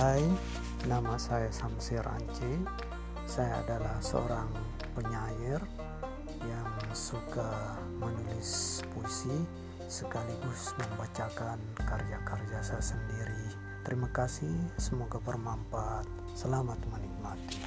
Hai, nama saya Samsir Anci. Saya adalah seorang penyair yang suka menulis puisi sekaligus membacakan karya-karya saya sendiri. Terima kasih, semoga bermanfaat. Selamat menikmati.